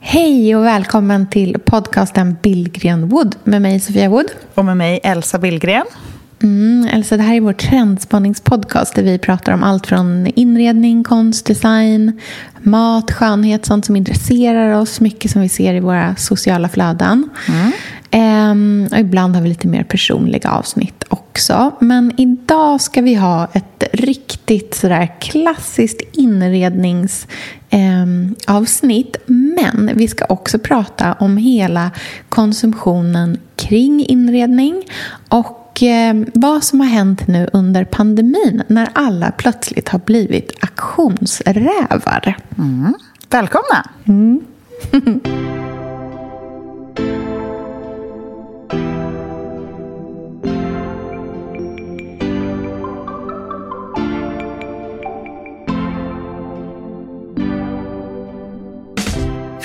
Hej och välkommen till podcasten Billgren Wood med mig Sofia Wood. Och med mig Elsa Billgren. Mm, Elsa, det här är vår trendspanningspodcast där vi pratar om allt från inredning, konst, design, mat, skönhet, sånt som intresserar oss, mycket som vi ser i våra sociala flöden. Mm. Ehm, och ibland har vi lite mer personliga avsnitt också. Men idag ska vi ha ett riktigt sådär klassiskt inredningsavsnitt. Men vi ska också prata om hela konsumtionen kring inredning och vad som har hänt nu under pandemin när alla plötsligt har blivit auktionsrävar. Mm. Välkomna!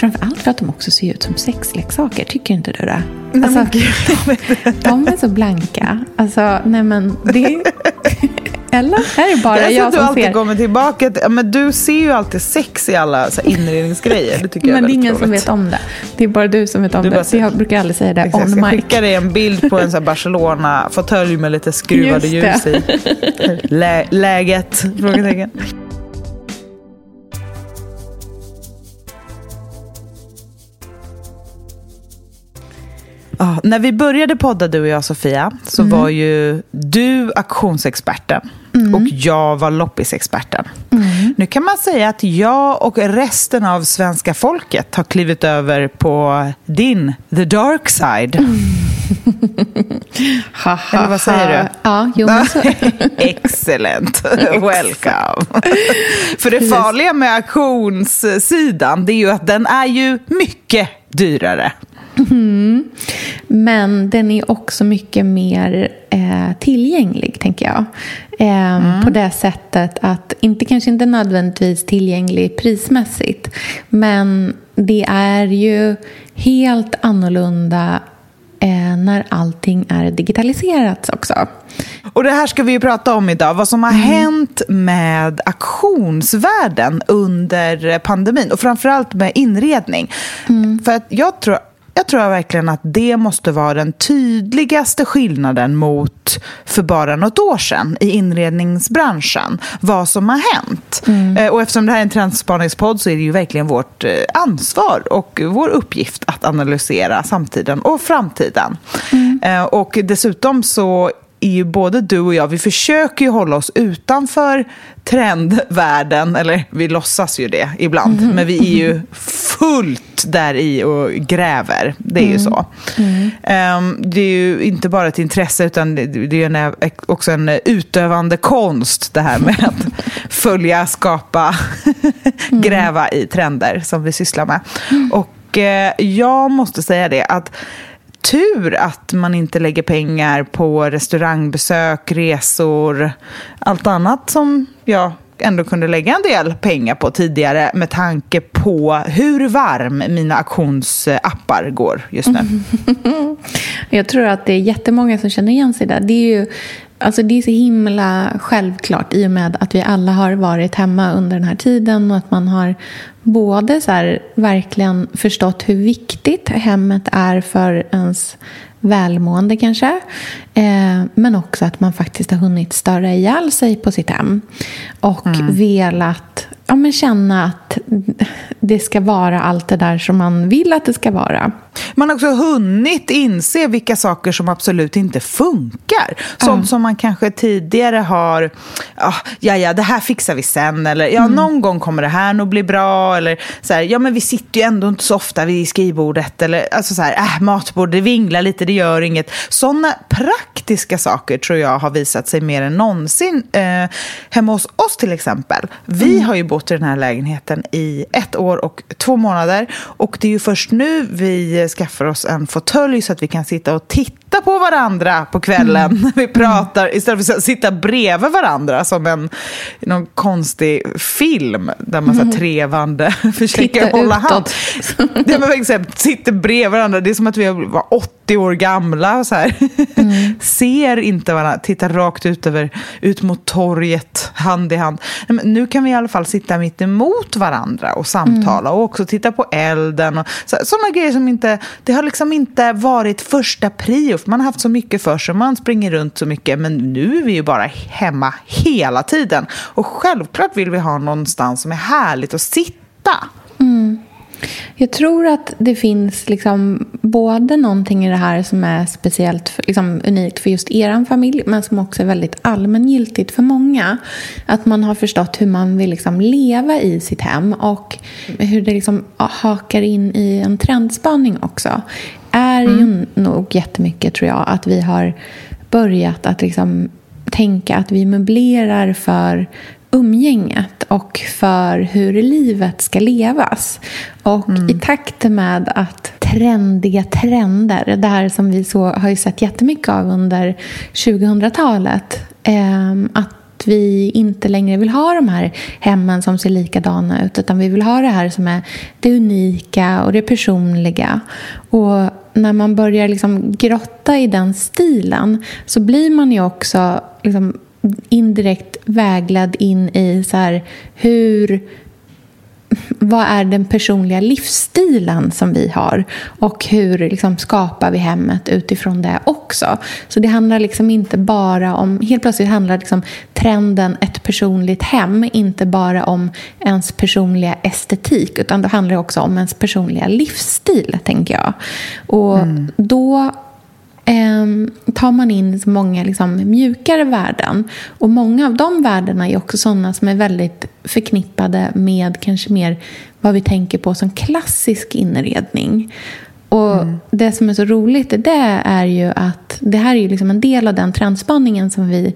Framförallt för att de också ser ut som sexleksaker, tycker inte du det? Nej, Alltså, men de är så blanka. Alltså, nej men det... Eller? Är det bara Jag, jag, jag du som alltid ser? kommer tillbaka till, men Du ser ju alltid sex i alla så här, inredningsgrejer. Det tycker jag Men är det är ingen som roligt. vet om det. Det är bara du som vet om Du det. Så jag brukar aldrig säga det Exakt, Jag on ska mic. skicka dig en bild på en så här Barcelona-fåtölj med lite skruvade ljus i. Lä, läget? Frågetecken. Ja, när vi började podda, du och jag Sofia, så Mm. var ju du auktionsexperten och jag var loppisexperten. Mm. Nu kan man säga att jag och resten av svenska folket har klivit över på din, the dark side. Ha, ha, Eller vad säger ha. du? Ja, jo men så. Excellent, welcome. För det farliga med auktionssidan, det är ju att den är ju mycket dyrare. Men den är också mycket mer eh, tillgänglig, tänker jag. Eh, På det sättet att, inte kanske inte nödvändigtvis tillgänglig prismässigt, men det är ju helt annorlunda eh, när allting är digitaliserat också. Och det här ska vi ju prata om idag, vad som har hänt med auktionsvärlden under pandemin och framförallt med inredning. För att jag tror, jag tror verkligen att det måste vara den tydligaste skillnaden mot för bara något år sedan i inredningsbranschen, vad som har hänt. Eh, Och eftersom det här är en trendspaningspodd så är det ju verkligen vårt eh, ansvar och vår uppgift att analysera samtiden och framtiden. Eh, Och dessutom så är ju både du och jag, vi försöker ju hålla oss utanför trendvärlden, eller vi låtsas ju det ibland, men vi är ju fullt där i och gräver. Det är ju så. Ehm, det är ju inte bara ett intresse, utan det är en, också en utövande konst, det här med att följa, skapa, gräva i trender som vi sysslar med. Och eh, jag måste säga det att tur att man inte lägger pengar på restaurangbesök, resor, allt annat som jag ändå kunde lägga en del pengar på tidigare med tanke på hur varm mina auktionsappar går just nu. Jag tror att det är jättemånga som känner igen sig där. Det är ju alltså det är så himla självklart i och med att vi alla har varit hemma under den här tiden och att man har både så här, verkligen förstått hur viktigt hemmet är för ens välmående kanske. Eh, men också att man faktiskt har hunnit störa ihjäl sig på sitt hem. Och velat ja, men känna att det ska vara allt det där som man vill att det ska vara. Man har också hunnit inse vilka saker som absolut inte funkar. Sånt som man kanske tidigare har, ah, ja ja det här fixar vi sen, eller ja någon gång kommer det här nog bli bra, eller så här, ja men vi sitter ju ändå inte så ofta vid skrivbordet, eller alltså så här, äh, matbord, det vinglar lite, det gör inget. Sådana praktiska saker tror jag har visat sig mer än någonsin. Eh, hemma hos oss till exempel, vi har ju bott i den här lägenheten i ett år och två månader. Och det är ju först nu vi skaffar oss en fåtölj så att vi kan sitta och titta på varandra på kvällen mm. när vi pratar istället för att sitta bredvid varandra som en någon konstig film där man mm. så trevande försöker titta hålla hand. det men exempel, sitter bredvid varandra. Det är som att vi var 80 år gamla. Och så här. Mm. Ser inte varandra, tittar rakt ut, över, ut mot torget, hand i hand. Men nu kan vi i alla fall sitta mitt emot varandra och samtala mm. och också titta på elden. Och så, sådana grejer som inte, det har liksom inte varit första prio. Man har haft så mycket för sig, man springer runt så mycket. Men nu är vi ju bara hemma hela tiden. Och självklart vill vi ha någonstans som är härligt att sitta. Mm. Jag tror att det finns liksom både någonting i det här som är speciellt liksom unikt för just er familj men som också är väldigt allmängiltigt för många. Att man har förstått hur man vill liksom leva i sitt hem och hur det liksom hakar in i en trendspaning också är mm. ju nog jättemycket, tror jag, att vi har börjat att liksom tänka att vi möblerar för umgänget och för hur livet ska levas. Och mm. i takt med att trendiga trender, det här som vi så, har ju sett jättemycket av under 2000-talet, eh, att vi inte längre vill ha de här hemmen som ser likadana ut utan vi vill ha det här som är det unika och det personliga. Och när man börjar liksom grotta i den stilen så blir man ju också liksom indirekt vägledd in i så här, hur vad är den personliga livsstilen som vi har och hur liksom skapar vi hemmet utifrån det också. Så det handlar liksom inte bara om, helt plötsligt handlar liksom trenden ett personligt hem inte bara om ens personliga estetik utan det handlar också om ens personliga livsstil, tänker jag. Och mm. då tar man in många liksom, mjukare värden. Och många av de värdena är också sådana som är väldigt förknippade med kanske mer vad vi tänker på som klassisk inredning. Och mm. Det som är så roligt det är ju att det här är ju liksom en del av den trendspaningen som vi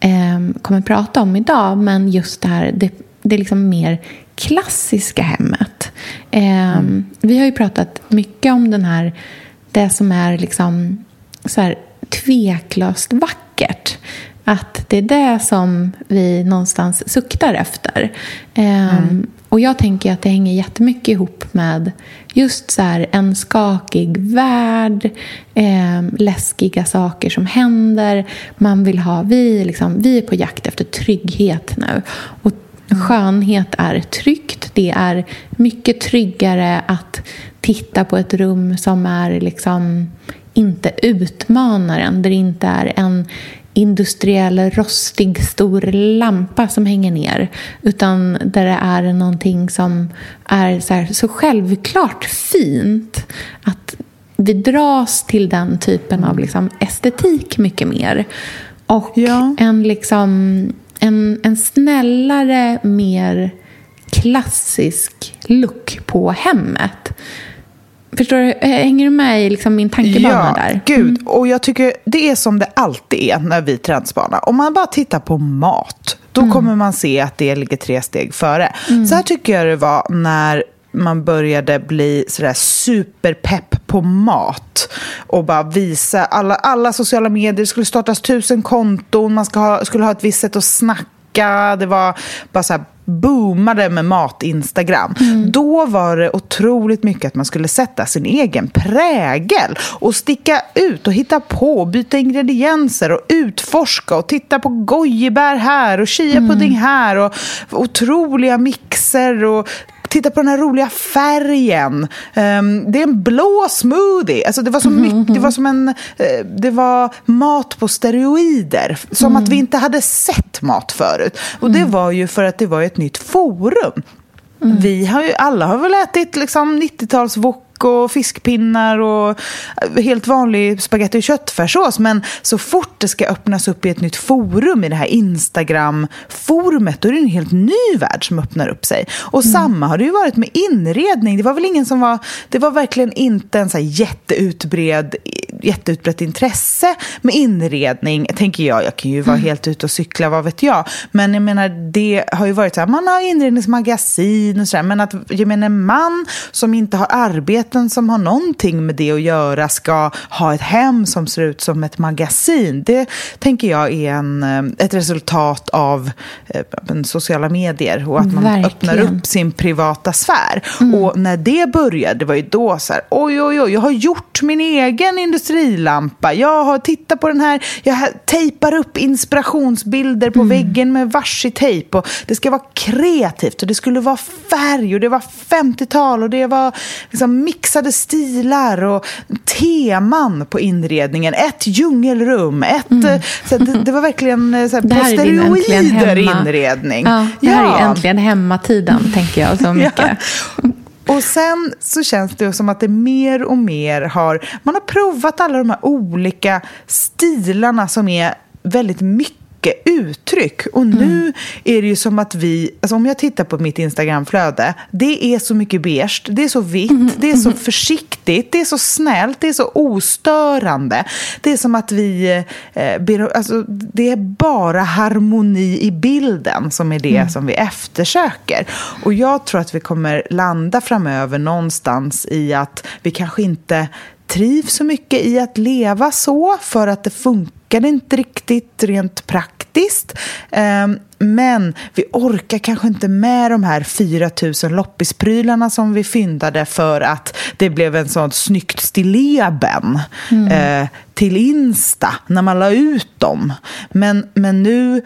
eh, kommer prata om idag. Men just det här, det, det är liksom mer klassiska hemmet. Eh, mm. Vi har ju pratat mycket om den här, det som är liksom så här, tveklöst vackert. Att det är det som vi någonstans suktar efter. Ehm, mm. och jag tänker att det hänger jättemycket ihop med just så här, en skakig värld, eh, läskiga saker som händer. Man vill ha, vi, liksom, vi är på jakt efter trygghet nu. Och skönhet är tryggt. Det är mycket tryggare att titta på ett rum som är liksom inte utmanar en, där det inte är en industriell rostig stor lampa som hänger ner utan där det är någonting som är så, här, så självklart fint att vi dras till den typen av liksom estetik mycket mer. Och ja. en, liksom, en, en snällare, mer klassisk look på hemmet Förstår du? Hänger du med i liksom min tankebana ja, där? gud. Mm. Och jag tycker det är som det alltid är när vi trendspanar. Om man bara tittar på mat, då mm. kommer man se att det ligger tre steg före. Mm. Så här tycker jag det var när man började bli sådär superpepp på mat och bara visa alla, alla sociala medier. Det skulle startas tusen konton, man ska ha, skulle ha ett visst sätt att snacka. Det var bara så här boomade med mat-Instagram. Mm. Då var det otroligt mycket att man skulle sätta sin egen prägel och sticka ut och hitta på, byta ingredienser och utforska och titta på gojibär här och chiapudding mm. här och otroliga mixer och titta på den här roliga färgen. Um, det är en blå smoothie. Alltså det, var så mm, mycket, det var som en... Uh, det var mat på steroider. Som mm. att vi inte hade sett mat förut. Och det var ju för att det var ett nytt forum. Mm. Vi har ju, alla har väl ätit liksom 90-tals och fiskpinnar och helt vanlig spagetti och köttfärssås. Men så fort det ska öppnas upp i ett nytt forum i det här Instagram-forumet, då är det en helt ny värld som öppnar upp sig. Och mm. samma har det ju varit med inredning. Det var väl ingen som var... Det var verkligen inte en så här jätteutbredd jätteutbrett intresse med inredning, tänker jag. Jag kan ju vara mm. helt ute och cykla, vad vet jag. Men jag menar, det har ju varit så här, man har inredningsmagasin och sådär. Men att gemene man som inte har arbeten som har någonting med det att göra ska ha ett hem som ser ut som ett magasin. Det tänker jag är en, eh, ett resultat av eh, sociala medier och att man Verkligen. öppnar upp sin privata sfär. Mm. Och när det började, det var ju då så här, oj, oj, oj, jag har gjort min egen industrilampa. Jag har tittat på den här, jag tejpar upp inspirationsbilder på mm. väggen med varsi-tejp. Och det ska vara kreativt och det skulle vara färg och det var 50-tal och det var liksom mixade stilar och teman på inredningen. Ett djungelrum, ett, mm. så det, det, var verkligen eh, så här, på steroider inredning. Ja, det här ja. är äntligen hemmatiden, tänker jag så mycket. Ja. Och sen så känns det som att det mer och mer har... Man har provat alla de här olika stilarna som är väldigt mycket mycket uttryck. Och nu mm. är det ju som att vi, alltså om jag tittar på mitt Instagramflöde, det är så mycket beige, det är så vitt, mm. det är så mm. försiktigt, det är så snällt, det är så ostörande. Det är som att vi, eh, alltså, det är bara harmoni i bilden som är det mm. som vi eftersöker. Och jag tror att vi kommer landa framöver någonstans i att vi kanske inte trivs så mycket i att leva så för att det funkar inte riktigt rent praktiskt. Ehm, men vi orkar kanske inte med de här 4 000 loppisprylarna som vi fyndade för att det blev en sån snyggt stilleben mm. Eh, till Insta när man la ut dem. Men, men nu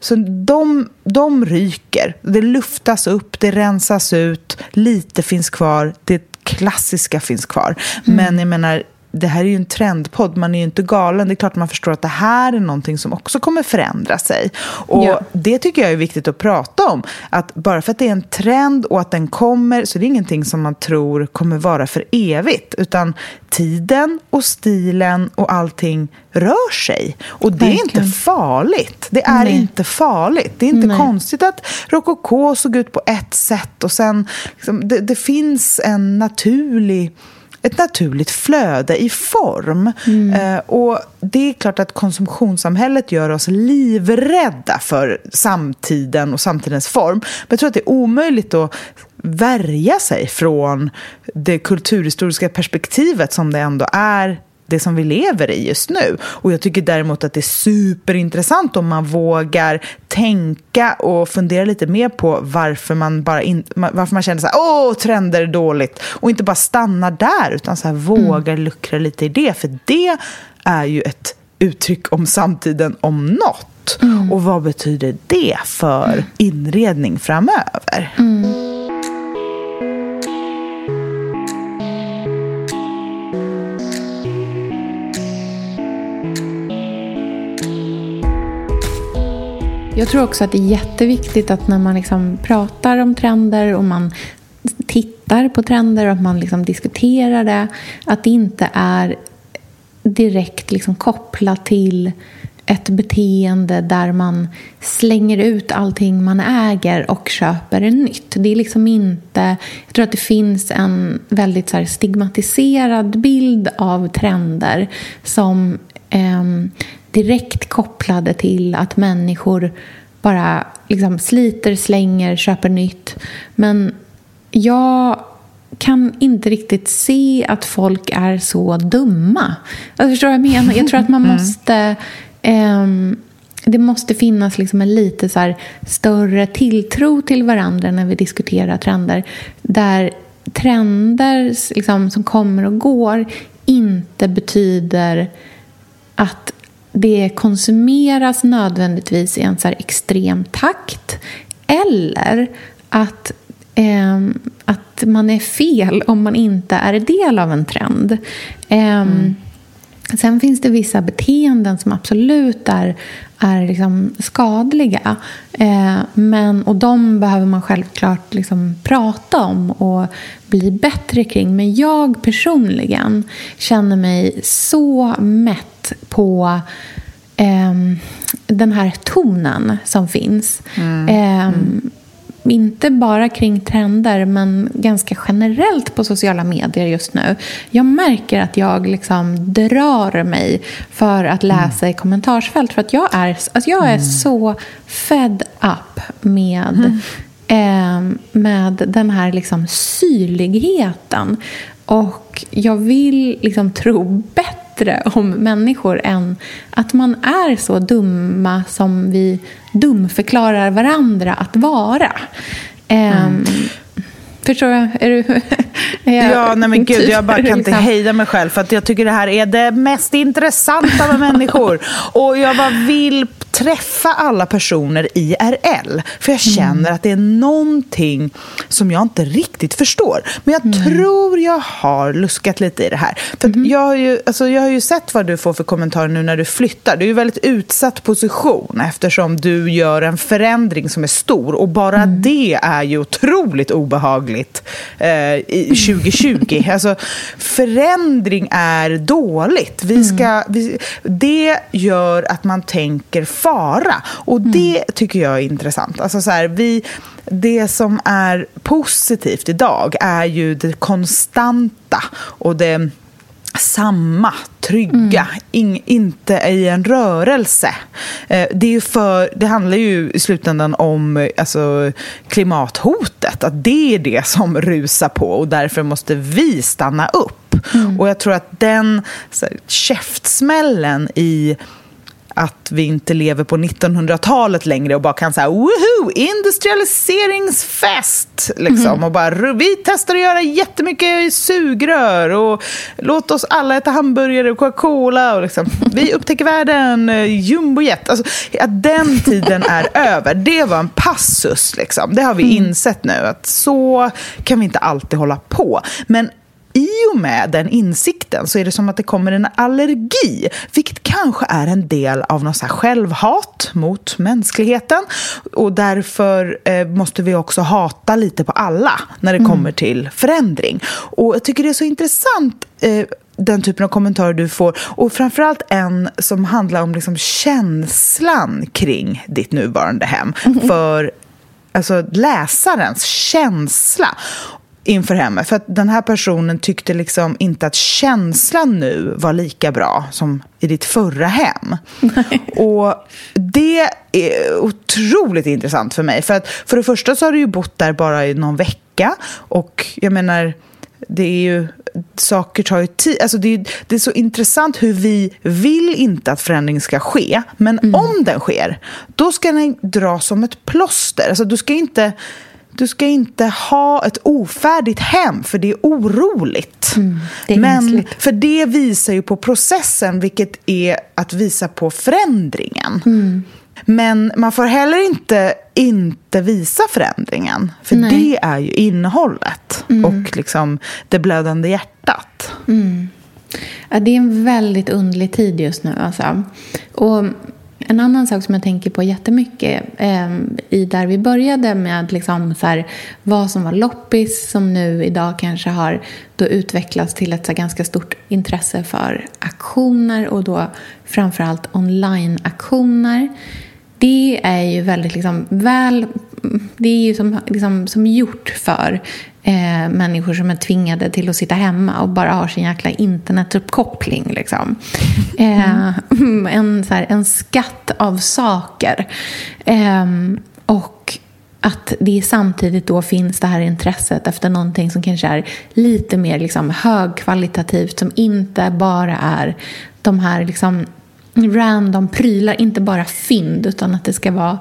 så de, de ryker. Det luftas upp, det rensas ut, lite finns kvar. Det klassiska finns kvar. Mm. Men jag menar, det här är ju en trendpodd, man är ju inte galen. Det är klart man förstår att det här är någonting som också kommer förändra sig. Och ja. det tycker jag är viktigt att prata om. Att bara för att det är en trend och att den kommer så är det ingenting som man tror kommer vara för evigt. Utan tiden och stilen och allting rör sig. Och det är inte farligt. Det är Nej. inte farligt. Det är inte Nej. konstigt att rokoko såg ut på ett sätt och sen liksom, det, det finns en naturlig ett naturligt flöde i form. Mm. Eh, och det är klart att konsumtionssamhället gör oss livrädda för samtiden och samtidens form. Men jag tror att det är omöjligt att värja sig från det kulturhistoriska perspektivet som det ändå är det som vi lever i just nu. Och jag tycker däremot att det är superintressant om man vågar tänka och fundera lite mer på varför man, bara in, varför man känner så här, åh, trender är dåligt. Och inte bara stanna där, utan så här, vågar mm. luckra lite i det. För det är ju ett uttryck om samtiden om något. Mm. Och vad betyder det för inredning framöver? Mm. Jag tror också att det är jätteviktigt att när man liksom pratar om trender och man tittar på trender och att man liksom diskuterar det, att det inte är direkt liksom kopplat till ett beteende där man slänger ut allting man äger och köper nytt. Det är liksom inte... Jag tror att det finns en väldigt så stigmatiserad bild av trender som eh, direkt kopplade till att människor bara liksom sliter, slänger, köper nytt. Men jag kan inte riktigt se att folk är så dumma. Alltså, förstår vad jag menar? Jag tror att man mm. måste... Eh, det måste finnas liksom en lite så större tilltro till varandra när vi diskuterar trender. Där trender liksom, som kommer och går inte betyder att det konsumeras nödvändigtvis i en så extrem takt eller att, eh, att man är fel om man inte är del av en trend. Eh, mm. Sen finns det vissa beteenden som absolut är, är liksom skadliga. Eh, men, och de behöver man självklart liksom prata om och bli bättre kring. Men jag personligen känner mig så mätt på eh, den här tonen som finns. Mm. Eh, inte bara kring trender, men ganska generellt på sociala medier just nu. Jag märker att jag liksom drar mig för att läsa mm. i kommentarsfält. För att jag är, alltså jag är mm. så fed up med, mm. eh, med den här liksom syrligheten. Och jag vill liksom tro bättre om människor än att man är så dumma som vi dumförklarar varandra att vara. Mm. Um, Förstår jag? Är du, är ja, nej men gud, jag bara kan inte hejda mig själv för att jag tycker det här är det mest intressanta med människor. Och jag bara vill träffa alla personer IRL. För jag känner mm. att det är någonting som jag inte riktigt förstår. Men jag mm. tror jag har luskat lite i det här. För mm. jag, har ju, alltså jag har ju sett vad du får för kommentarer nu när du flyttar. Du är ju väldigt utsatt position eftersom du gör en förändring som är stor. Och bara mm. det är ju otroligt obehagligt eh, i 2020. alltså, förändring är dåligt. Vi ska, mm. vi, det gör att man tänker fara. Och mm. det tycker jag är intressant. Alltså så här, vi, det som är positivt idag är ju det konstanta och det samma, trygga, mm. in, inte i en rörelse. Eh, det, är för, det handlar ju i slutändan om alltså, klimathotet, att det är det som rusar på och därför måste vi stanna upp. Mm. Och jag tror att den så här, käftsmällen i att vi inte lever på 1900-talet längre och bara kan säga woho, industrialiseringsfest! Liksom. Mm. Och bara, vi testar att göra jättemycket sugrör och låt oss alla äta hamburgare och Coca-Cola. Och liksom, vi upptäcker världen, eh, jumbojet. Alltså, att den tiden är över, det var en passus. Liksom. Det har vi mm. insett nu, att så kan vi inte alltid hålla på. Men i och med den insikten så är det som att det kommer en allergi, vilket kanske är en del av något så självhat mot mänskligheten. Och därför eh, måste vi också hata lite på alla när det mm. kommer till förändring. Och jag tycker det är så intressant eh, den typen av kommentarer du får. Och framförallt en som handlar om liksom känslan kring ditt nuvarande hem. Mm. För alltså, läsarens känsla inför hemmet. För att den här personen tyckte liksom inte att känslan nu var lika bra som i ditt förra hem. Nej. Och det är otroligt intressant för mig. För att för det första så har du ju bott där bara i någon vecka. Och jag menar, det är ju saker tar ju tid. Alltså det, är, det är så intressant hur vi vill inte att förändring ska ske. Men mm. om den sker, då ska den dra som ett plåster. Alltså du ska inte du ska inte ha ett ofärdigt hem, för det är oroligt. Mm, det är Men för det visar ju på processen, vilket är att visa på förändringen. Mm. Men man får heller inte inte visa förändringen. För Nej. det är ju innehållet mm. och liksom det blödande hjärtat. Mm. Ja, det är en väldigt underlig tid just nu. Alltså. Och en annan sak som jag tänker på jättemycket eh, i där vi började med liksom så här, vad som var loppis som nu idag kanske har då utvecklats till ett så ganska stort intresse för aktioner och då framförallt online-aktioner. Det är ju väldigt liksom väl det är ju som, liksom, som gjort för eh, människor som är tvingade till att sitta hemma och bara har sin jäkla internetuppkoppling. Liksom. Eh, mm. en, så här, en skatt av saker. Eh, och att det samtidigt då finns det här intresset efter någonting som kanske är lite mer liksom högkvalitativt, som inte bara är de här liksom random prylar, inte bara fynd, utan att det ska vara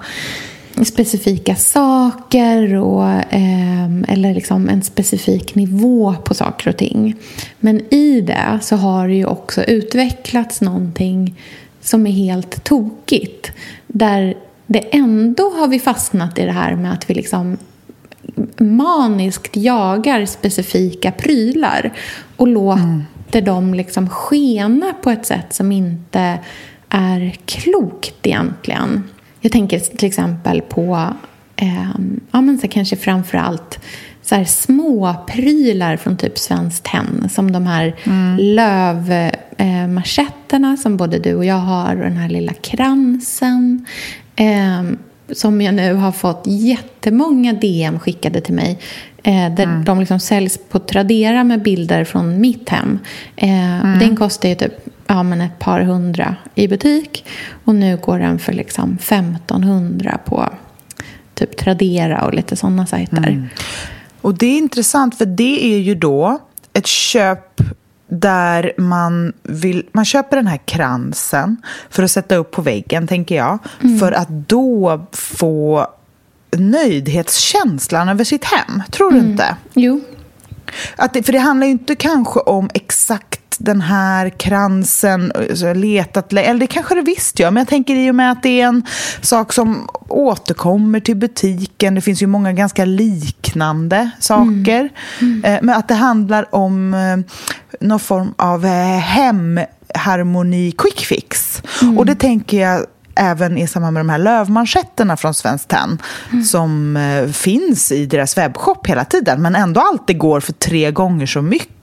specifika saker och, eh, eller liksom en specifik nivå på saker och ting. Men i det så har det ju också utvecklats någonting som är helt tokigt. Där det ändå har vi fastnat i det här med att vi liksom maniskt jagar specifika prylar och låter mm. dem liksom skena på ett sätt som inte är klokt egentligen. Jag tänker till exempel på eh, ja, men så kanske framför allt så här små prylar från typ Svenskt Tenn som de här mm. lövmarschetterna eh, som både du och jag har och den här lilla kransen. Eh, som jag nu har fått jättemånga DM skickade till mig. Eh, där mm. de liksom säljs på Tradera med bilder från mitt hem. Eh, mm. Den kostar ju typ ja, men ett par hundra i butik. Och nu går den för liksom 1500 på typ Tradera och lite sådana sajter. Mm. Och det är intressant för det är ju då ett köp där man, vill, man köper den här kransen för att sätta upp på väggen, tänker jag. Mm. För att då få nöjdhetskänslan över sitt hem. Tror du mm. inte? Jo. Att det, för det handlar ju inte kanske om exakt den här kransen, letat, eller det kanske det visst gör, men jag tänker i och med att det är en sak som återkommer till butiken, det finns ju många ganska liknande saker, mm. Mm. men att det handlar om eh, någon form av eh, hemharmoni quick fix. Mm. Och det tänker jag även i samband med de här lövmanschetterna från Svenskt Tenn mm. som eh, finns i deras webbshop hela tiden men ändå alltid går för tre gånger så mycket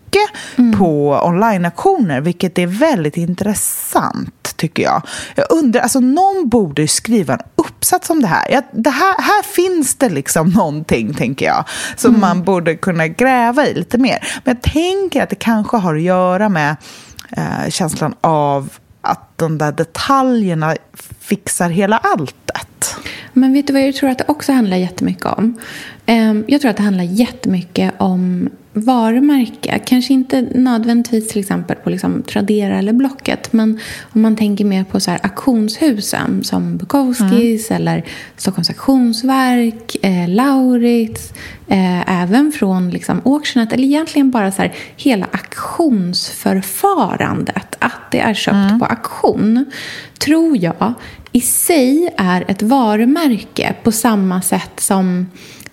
mm. på online-auktioner, vilket är väldigt intressant tycker jag. Jag undrar, alltså någon borde skriva en uppsats om det här. Jag, det här, här finns det liksom någonting, tänker jag, som mm. man borde kunna gräva i lite mer. Men jag tänker att det kanske har att göra med eh, känslan av att de där detaljerna fixar hela alltet. Men vet du vad jag tror att det också handlar jättemycket om? Ehm, jag tror att det handlar jättemycket om varumärke. Kanske inte nödvändigtvis till exempel på liksom Tradera eller Blocket. Men om man tänker mer på så här auktionshusen som Bukowskis mm. eller Stockholms auktionsverk, eh, Laurits. Eh, även från liksom auctionet. Eller egentligen bara så här, hela auktionsförfarandet. Att det är köpt mm. på auktion. Tror jag i sig är ett varumärke på samma sätt som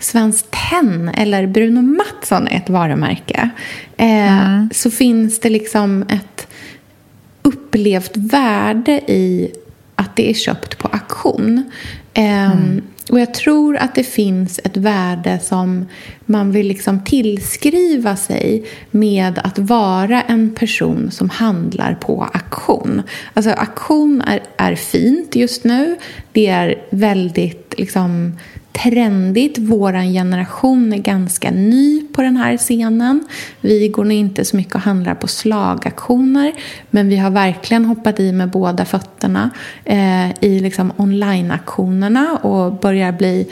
Svenskt Tenn eller Bruno Mattsson är ett varumärke eh, mm. så finns det liksom ett upplevt värde i att det är köpt på auktion. Eh, mm. Och jag tror att det finns ett värde som man vill liksom tillskriva sig med att vara en person som handlar på auktion. Alltså auktion är, är fint just nu. Det är väldigt liksom trendigt. Vår generation är ganska ny på den här scenen. Vi går nog inte så mycket och handlar på slagaktioner men vi har verkligen hoppat i med båda fötterna eh, i liksom online-aktionerna och börjar bli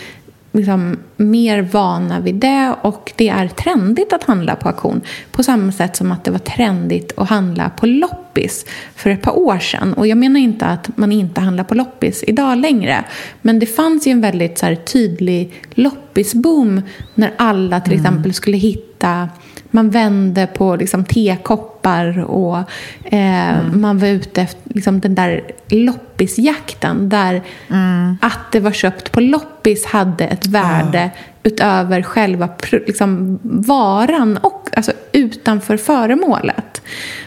liksom mer vana vid det och det är trendigt att handla på auktion på samma sätt som att det var trendigt att handla på loppis för ett par år sedan. Och jag menar inte att man inte handlar på loppis idag längre men det fanns ju en väldigt så här, tydlig loppisboom när alla till mm. exempel skulle hitta man vände på liksom, tekoppar och eh, mm. man var ute efter liksom, den där loppisjakten där mm. att det var köpt på loppis hade ett värde mm. utöver själva liksom, varan och alltså, utanför föremålet.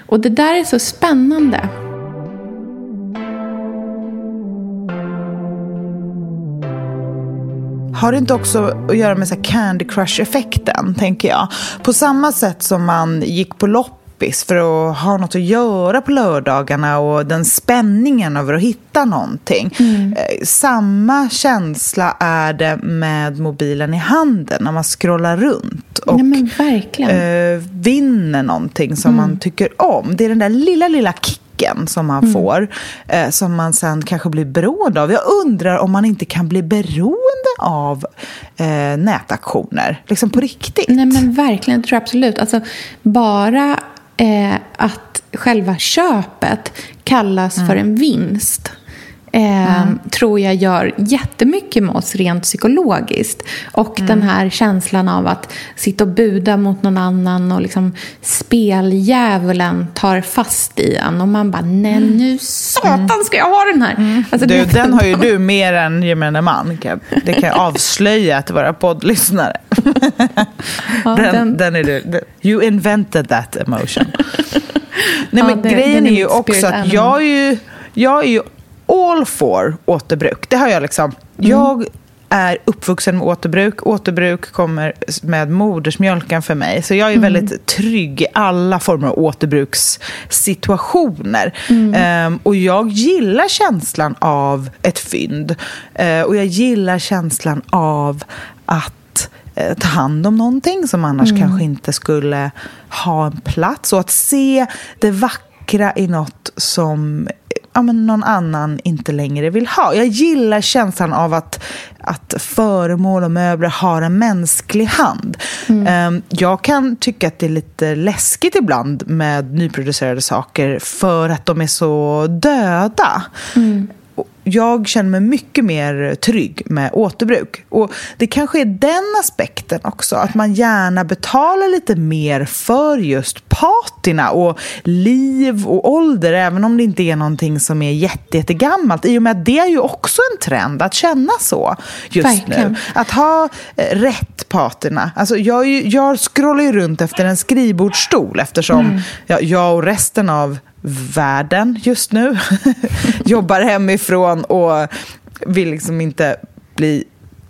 Och det där är så spännande. Har det inte också att göra med så Candy Crush-effekten, tänker jag? På samma sätt som man gick på loppis för att ha något att göra på lördagarna och den spänningen över att hitta någonting. Mm. Eh, samma känsla är det med mobilen i handen när man scrollar runt och ja, äh, vinner någonting som mm. man tycker om. Det är den där lilla, lilla kicken kicken som man mm. får, eh, som man sen kanske blir beroende av. Jag undrar om man inte kan bli beroende av eh, nätaktioner, liksom på riktigt. Nej men verkligen, jag tror absolut. Alltså, bara eh, att själva köpet kallas mm. för en vinst eh, mm. tror jag gör jättemycket med oss rent psykologiskt. Och mm. den här känslan av att sitta och buda mot någon annan och liksom speldjävulen tar fast i en och man bara nej mm. nu satan ska jag ha den här. Mm. Alltså, du, den har ju du mer än gemene man. Det kan jag avslöja till våra poddlyssnare. Ja, den, den... den är du. You invented that emotion. Nej, men ja, det, grejen är ju också att jag är ju, jag är ju all for återbruk. Det har jag liksom... Mm. Jag är uppvuxen med återbruk. Återbruk kommer med modersmjölken för mig. Så jag är mm. väldigt trygg i alla former av återbrukssituationer. Mm. Um, och jag gillar känslan av ett fynd. Uh, och jag gillar känslan av att uh, ta hand om någonting som annars mm. kanske inte skulle ha en plats. Och att se det vackra i något som ja, men någon annan inte längre vill ha. Jag gillar känslan av att, att föremål och möbler har en mänsklig hand. Mm. Ehm, jag kan tycka att det är lite läskigt ibland med nyproducerade saker för att de är så döda. Mm jag känner mig mycket mer trygg med återbruk. Och Det kanske är den aspekten också, att man gärna betalar lite mer för just patina och liv och ålder, även om det inte är någonting som är jätte, jättegammalt. I och med att det är ju också en trend att känna så just Verkligen. nu. Att ha eh, rätt patina. Alltså jag, jag scrollar ju runt efter en skrivbordsstol eftersom mm. jag, jag och resten av världen just nu. Jobbar hemifrån och vill liksom inte bli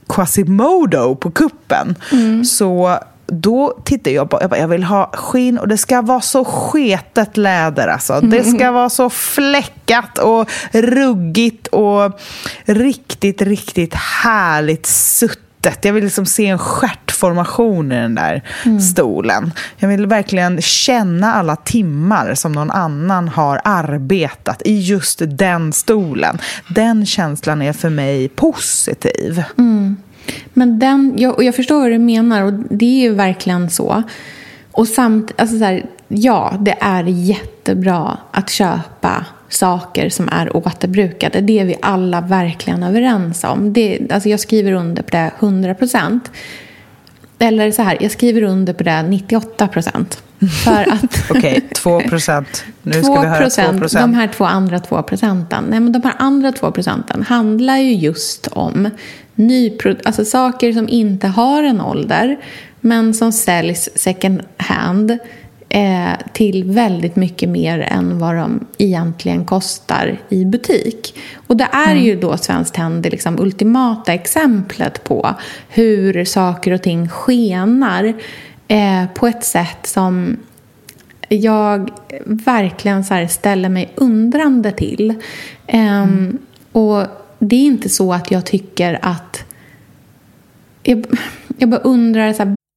Quasimodo på kuppen. Mm. Så då tittar jag på, jag, bara, jag vill ha skinn och det ska vara så sketet läder alltså. Det ska vara så fläckat och ruggigt och riktigt, riktigt härligt suttigt jag vill liksom se en stjärtformation i den där mm. stolen. Jag vill verkligen känna alla timmar som någon annan har arbetat i just den stolen. Den känslan är för mig positiv. Mm. Men den, jag, och jag förstår vad du menar och det är ju verkligen så. Och samt, alltså så här, ja, det är jättebra att köpa saker som är återbrukade. Det är vi alla verkligen överens om. Det, alltså jag skriver under på det 100 procent. Eller så här, jag skriver under på det 98 procent. Okej, okay, 2 procent. Nu ska vi höra 2 procent. De här två andra 2 procenten. Nej, men de här andra 2 procenten handlar ju just om nypro- alltså saker som inte har en ålder men som säljs second hand eh, till väldigt mycket mer än vad de egentligen kostar i butik. Och det är mm. ju då Svenskt Tenn det liksom ultimata exemplet på hur saker och ting skenar eh, på ett sätt som jag verkligen så ställer mig undrande till. Eh, mm. Och det är inte så att jag tycker att... Jag, jag bara undrar, så här,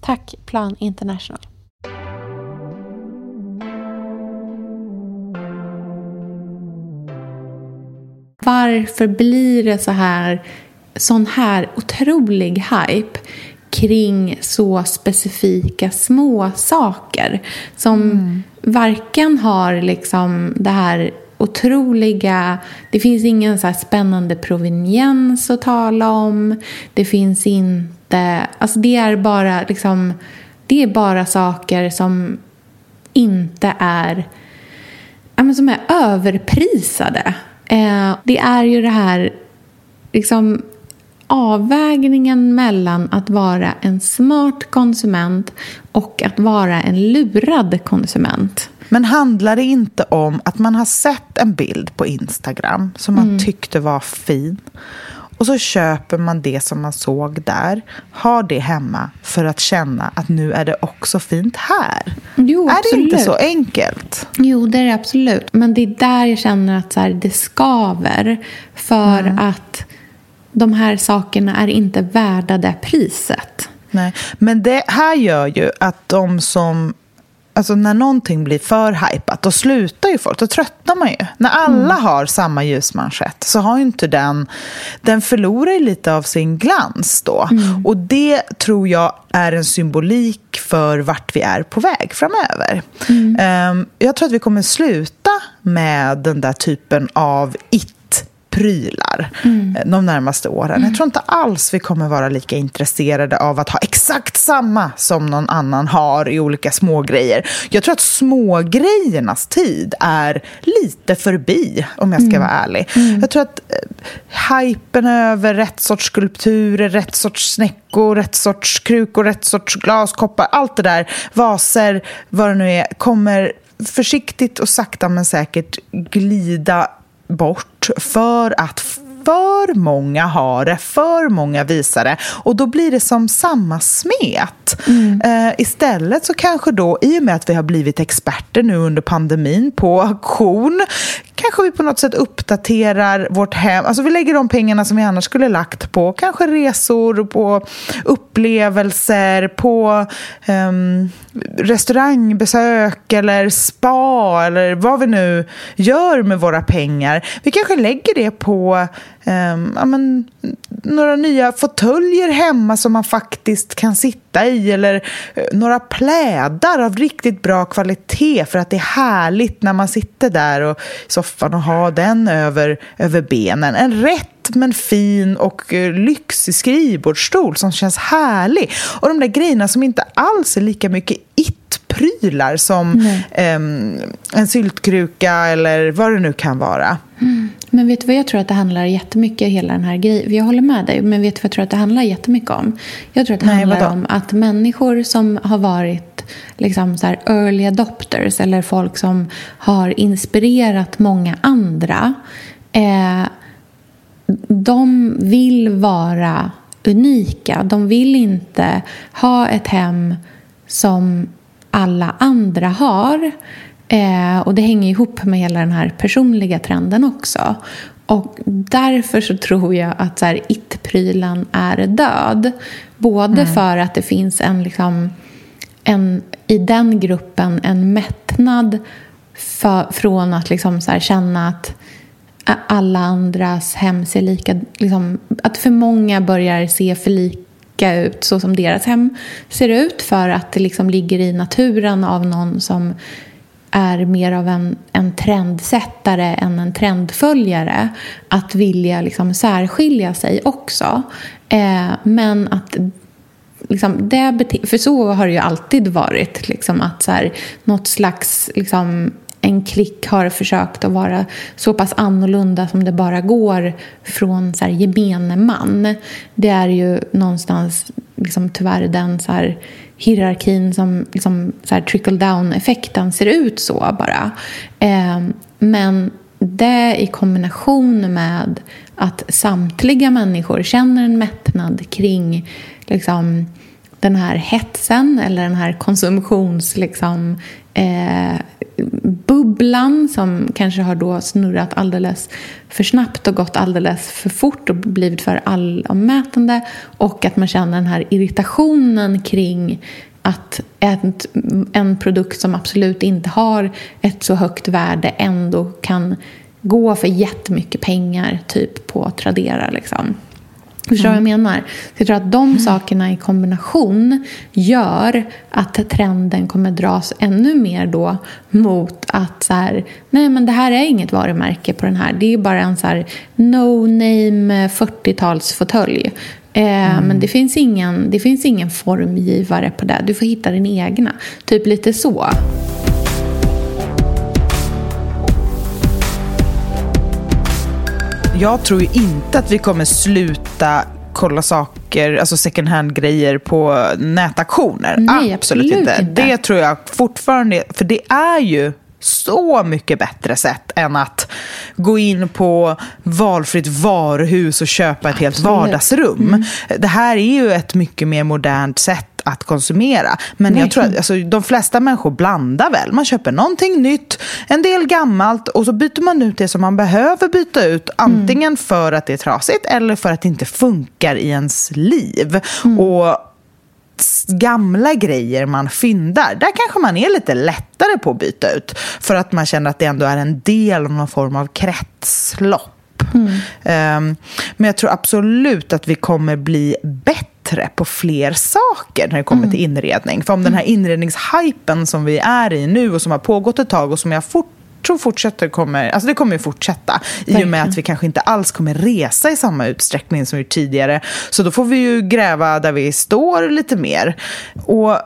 Tack Plan International. Varför blir det så här, sån här otrolig hype kring så specifika små saker som varken har liksom det här otroliga... Det finns ingen så här spännande proveniens att tala om. Det finns inte... Alltså det är bara liksom... Det är bara saker som inte är... Men som är överprisade. Eh, det är ju det här liksom avvägningen mellan att vara en smart konsument och att vara en lurad konsument. Men handlar det inte om att man har sett en bild på Instagram som man tyckte var fin och så köper man det som man såg där, har det hemma för att känna att nu är det också fint här. Jo, är absolut. det inte så enkelt? Jo, det är det absolut. Men det är där jag känner att så här, det skaver. För Mm. att de här sakerna är inte värda det priset. Nej. Men det här gör ju att de som... Alltså när någonting blir för hypat, då slutar ju folk. Då tröttnar man ju. När alla har samma ljusmanschett så har inte den... Den förlorar ju lite av sin glans då. Och det tror jag är en symbolik för vart vi är på väg framöver. Ehm, jag tror att vi kommer sluta med den där typen av it prylar eh, de närmaste åren. Jag tror inte alls vi kommer vara lika intresserade av att ha exakt samma som någon annan har i olika smågrejer. Jag tror att smågrejernas tid är lite förbi, om jag ska vara ärlig. Jag tror att eh, hypen över rätt sorts skulpturer, rätt sorts snäckor, rätt sorts krukor, rätt sorts glaskoppar, allt det där, vaser, vad det nu är, kommer försiktigt och sakta men säkert glida bort för att för många har det, för många visar det och då blir det som samma smet. Eh, istället så kanske då, i och med att vi har blivit experter nu under pandemin på auktion, kanske vi på något sätt uppdaterar vårt hem. Alltså vi lägger de pengarna som vi annars skulle lagt på kanske resor, på upplevelser, på um, restaurangbesök eller spa eller vad vi nu gör med våra pengar. Vi kanske lägger det på um, ja, men, några nya fåtöljer hemma som man faktiskt kan sitta i eller uh, några plädar av riktigt bra kvalitet för att det är härligt när man sitter där och, så soffan och har den över, över benen. En rätt men fin och uh, lyxig skrivbordsstol som känns härlig. Och de där grejerna som inte alls är lika mycket it-prylar som um, en syltkruka eller vad det nu kan vara. Mm. Men vet du vad jag tror att det handlar jättemycket hela den här grejen. Jag håller med dig, men vet du vad jag tror att det handlar jättemycket om? Jag tror att det Nej, handlar vadå? om att människor som har varit liksom så early adopters eller folk som har inspirerat många andra eh, de vill vara unika. De vill inte ha ett hem som alla andra har. Eh, och det hänger ihop med hela den här personliga trenden också. Och därför så tror jag att så här, it-prylen är död. Både för att det finns en, liksom, en i den gruppen en mättnad för, från att liksom så här, känna att alla andras hem ser lika... Liksom, att för många börjar se för lika ut så som deras hem ser ut för att det liksom ligger i naturen av någon som är mer av en, en trendsättare än en trendföljare att vilja liksom särskilja sig också. Eh, men att liksom, det bete- för så har det ju alltid varit. Liksom, att så här, något slags liksom, en klick har försökt att vara så pass annorlunda som det bara går från så här, gemene man. Det är ju någonstans liksom, tyvärr den så här, hierarkin som liksom, så här, trickle down-effekten ser ut så bara. Eh, men det i kombination med att samtliga människor känner en mättnad kring liksom, den här hetsen eller den här konsumtions... Liksom, eh, bubblan som kanske har då snurrat alldeles för snabbt och gått alldeles för fort och blivit för allommätande och att man känner den här irritationen kring att ett, en produkt som absolut inte har ett så högt värde ändå kan gå för jättemycket pengar typ på Tradera. Liksom. Förstår du vad jag menar? Så jag tror att de sakerna i kombination gör att trenden kommer dras ännu mer då mot att så här, nej men det här är inget varumärke på den här. Det är bara en så här no-name 40-talsfåtölj. Eh, Men det finns, ingen, det finns ingen formgivare på det. Du får hitta din egna. Typ lite så. Jag tror ju inte att vi kommer sluta kolla saker, alltså second hand-grejer på nätaktioner. Nej, absolut inte. Det tror jag fortfarande, för det är ju så mycket bättre sätt än att gå in på valfritt varuhus och köpa ett helt vardagsrum. Mm. Det här är ju ett mycket mer modernt sätt att konsumera. Men jag tror att alltså, de flesta människor blandar väl. Man köper någonting nytt, en del gammalt och så byter man ut det som man behöver byta ut. Antingen mm. för att det är trasigt eller för att det inte funkar i ens liv. Mm. Och gamla grejer man fyndar, där kanske man är lite lättare på att byta ut. För att man känner att det ändå är en del av någon form av kretslopp. Mm. Um, men jag tror absolut att vi kommer bli bättre på fler saker när det kommer mm. till inredning. För om den här inredningshypen som vi är i nu och som har pågått ett tag och som jag fort tror fortsätter kommer, alltså det kommer fortsätta i och med att vi kanske inte alls kommer resa i samma utsträckning som vi tidigare. Så då får vi ju gräva där vi står lite mer. Och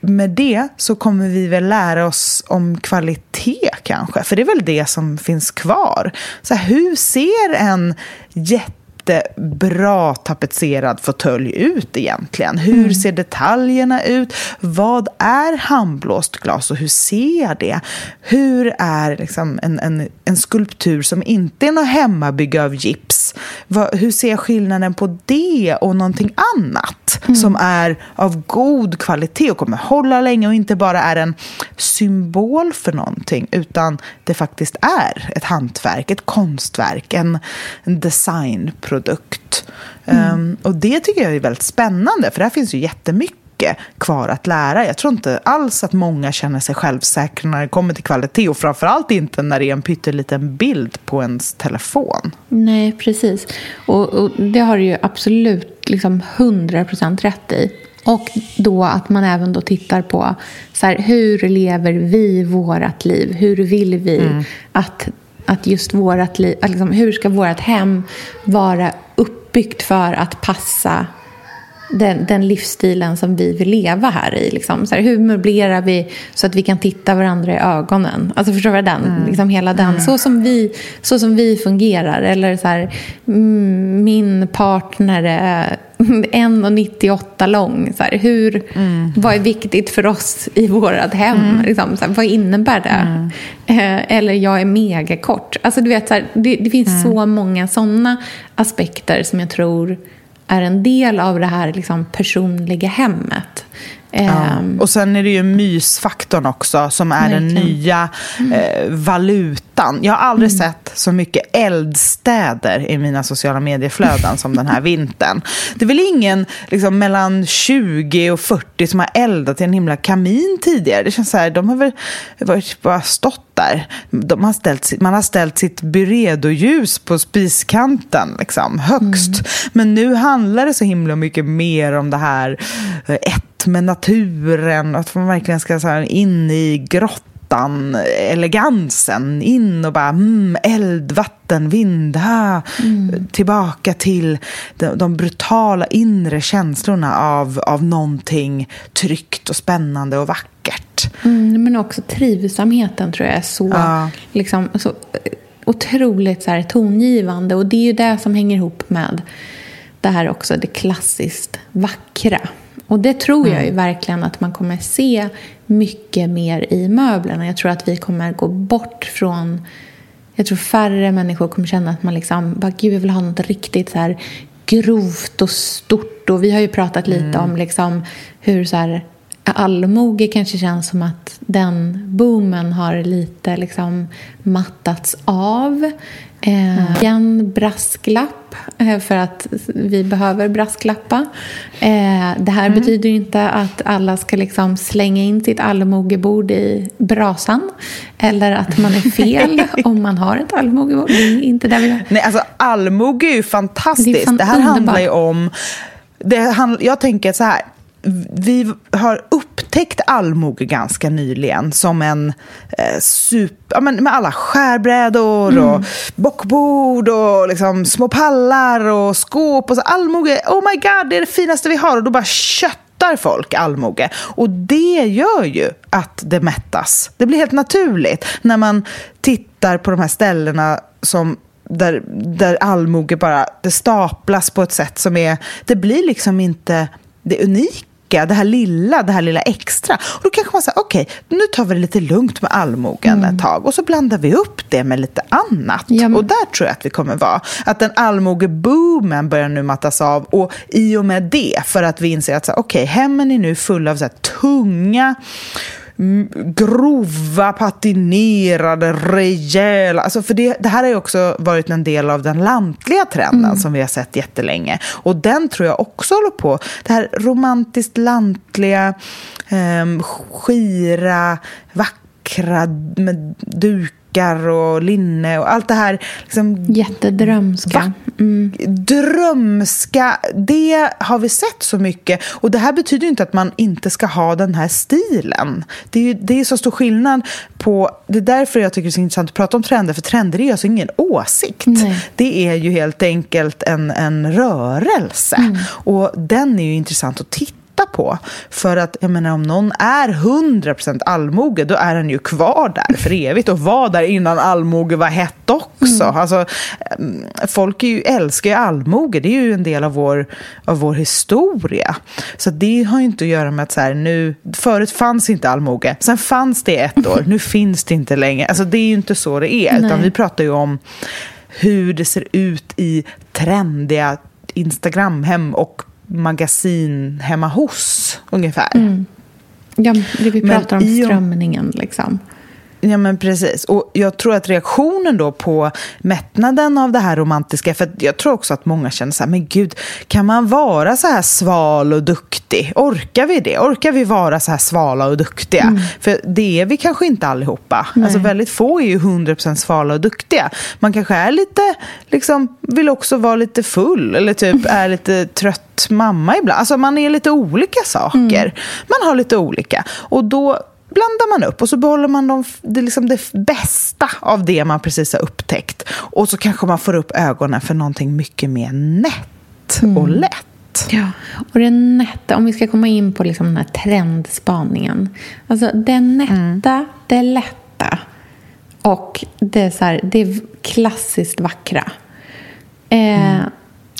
med det så kommer vi väl lära oss om kvalitet kanske. För det är väl det som finns kvar. Så här, hur ser en jätte jättebra tapetserad fåtölj ut egentligen? Hur mm. ser detaljerna ut? Vad är handblåst glas och hur ser jag det? Hur är liksom en, en, en skulptur som inte är något hemmabyggd av gips? Vad, hur ser jag skillnaden på det och någonting annat mm. som är av god kvalitet och kommer hålla länge och inte bara är en symbol för någonting utan det faktiskt är ett hantverk, ett konstverk, en, en designprodukt produkt. Mm. Um, och det tycker jag är väldigt spännande, för där finns ju jättemycket kvar att lära. Jag tror inte alls att många känner sig självsäkra när det kommer till kvalitet och framförallt inte när det är en pytteliten bild på ens telefon. Nej, precis. Och, och det har du ju absolut liksom 100% rätt i. Och då att man även då tittar på så här, hur lever vi vårt liv? Hur vill vi mm. att att just vårat liv, liksom, hur ska vårt hem vara uppbyggt för att passa den, den livsstilen som vi vill leva här i. Liksom. Så här, hur möblerar vi så att vi kan titta varandra i ögonen? Alltså förstår du den? Mm. Liksom hela den. Mm. Så, som vi, så som vi fungerar. Eller så här, mm, min partner är 1,98 lång. Så här, hur, mm. Vad är viktigt för oss i vårt hem? Mm. Liksom, så här, vad innebär det? Mm. Eh, eller jag är megakort. Alltså, du vet, så det, det, finns så många sådana aspekter som jag tror är en del av det här liksom, personliga hemmet. Ehm. Och sen är det ju mysfaktorn också som är Verkligen. den nya mm. eh, valutan. Jag har aldrig mm. sett så mycket eldstäder i mina sociala medieflöden som den här vintern. Det är väl ingen liksom, mellan 20 och 40 som har eldat i en himla kamin tidigare. Det känns så här, de har väl bara stått där. De har ställt, man har ställt sitt byredoljus på spiskanten liksom, högst. Mm. Men nu handlar det så himla mycket mer om det här eh, ett med naturen, att man verkligen ska så här, in i grottan, elegansen, in och bara mm, eld, vatten, vind, ha, mm. tillbaka till de, de, brutala inre känslorna av, av någonting tryggt och spännande och vackert. Mm, men också trivsamheten tror jag är så, ja. liksom, så otroligt så här, tongivande och det är ju det som hänger ihop med det här också, det klassiskt vackra. Och det tror jag ju mm. verkligen att man kommer se mycket mer i möblerna. Jag tror att vi kommer gå bort från... Jag tror färre människor kommer känna att man liksom, bara, gud jag vill ha något riktigt så här grovt och stort. Och vi har ju pratat lite mm. om liksom hur så här, allmoge kanske känns som att den boomen har lite liksom mattats av. Eh, en brasklapp, eh, för att vi behöver brasklappa. Eh, det här mm. betyder inte att alla ska liksom slänga in sitt allmogebord i brasan. Eller att man är fel om man har ett allmogebord. Det är inte där vi Nej, alltså allmoge är ju fantastiskt. Det, fan det här underbar. handlar ju om... Det hand, jag tänker så här vi har upptäckt allmoge ganska nyligen som en eh, super, ja, men med alla skärbrädor mm. och bockbord och liksom små pallar och skåp. Och så allmoge, oh my god, det är det finaste vi har. Och då bara köttar folk allmoge. Och det gör ju att det mättas. Det blir helt naturligt när man tittar på de här ställena som där, där allmoge bara det staplas på ett sätt som är... Det blir liksom inte det unika tillbaka det här lilla, det här lilla extra. Och då kanske man säger, okej, okay, nu tar vi det lite lugnt med allmogen mm. ett tag och så blandar vi upp det med lite annat. Ja, men... Och där tror jag att vi kommer vara. Att den allmogeboomen börjar nu mattas av och i och med det, för att vi inser att okej, okay, hemmen är nu fulla av så tunga grova, patinerade, rejäla. Alltså för det, det här har ju också varit en del av den lantliga trenden mm. som vi har sett jättelänge. Och den tror jag också håller på. Det här romantiskt lantliga, eh, skira, vackra med duk dukar och linne och allt det här. Liksom, Jättedrömska. Mm. Drömska, det har vi sett så mycket. Och det här betyder inte att man inte ska ha den här stilen. Det är, det är så stor skillnad på... Det är därför jag tycker det är så intressant att prata om trender. För trender är alltså ingen åsikt. Nej. Det är ju helt enkelt en, en rörelse. Mm. Och den är ju intressant att titta på. För att jag menar, om någon är 100% allmoge, då är den ju kvar där för evigt och var där innan allmoge var hett också. Mm. Alltså, mm, folk är ju, älskar ju allmoge, det är ju en del av vår, av vår historia. Så det har ju inte att göra med att så här, nu, förut fanns inte allmoge, sen fanns det ett år, nu finns det inte längre. Alltså det är ju inte så det är, Nej. utan vi pratar ju om hur det ser ut i trendiga Instagramhem och magasin hemma hos, ungefär. Mm. Ja, det vi pratar Men om strömningen, liksom. Ja, men precis. Och jag tror att reaktionen då på mättnaden av det här romantiska, för jag tror också att många känner så här, men gud, kan man vara så här sval och duktig? Orkar vi det? Orkar vi vara så här svala och duktiga? Mm. För det är vi kanske inte allihopa. Nej. Alltså väldigt få är ju 100% svala och duktiga. Man kanske är lite, liksom, vill också vara lite full eller typ är lite trött mamma ibland. Alltså man är lite olika saker. Mm. Man har lite olika. Och då blandar man upp och så behåller man de, det, liksom det bästa av det man precis har upptäckt. Och så kanske man får upp ögonen för någonting mycket mer nätt mm. och lätt. Ja, och det nätta, om vi ska komma in på liksom den här trendspaningen. Alltså det nätta, mm. det lätta och det, så här, det klassiskt vackra. Eh, mm.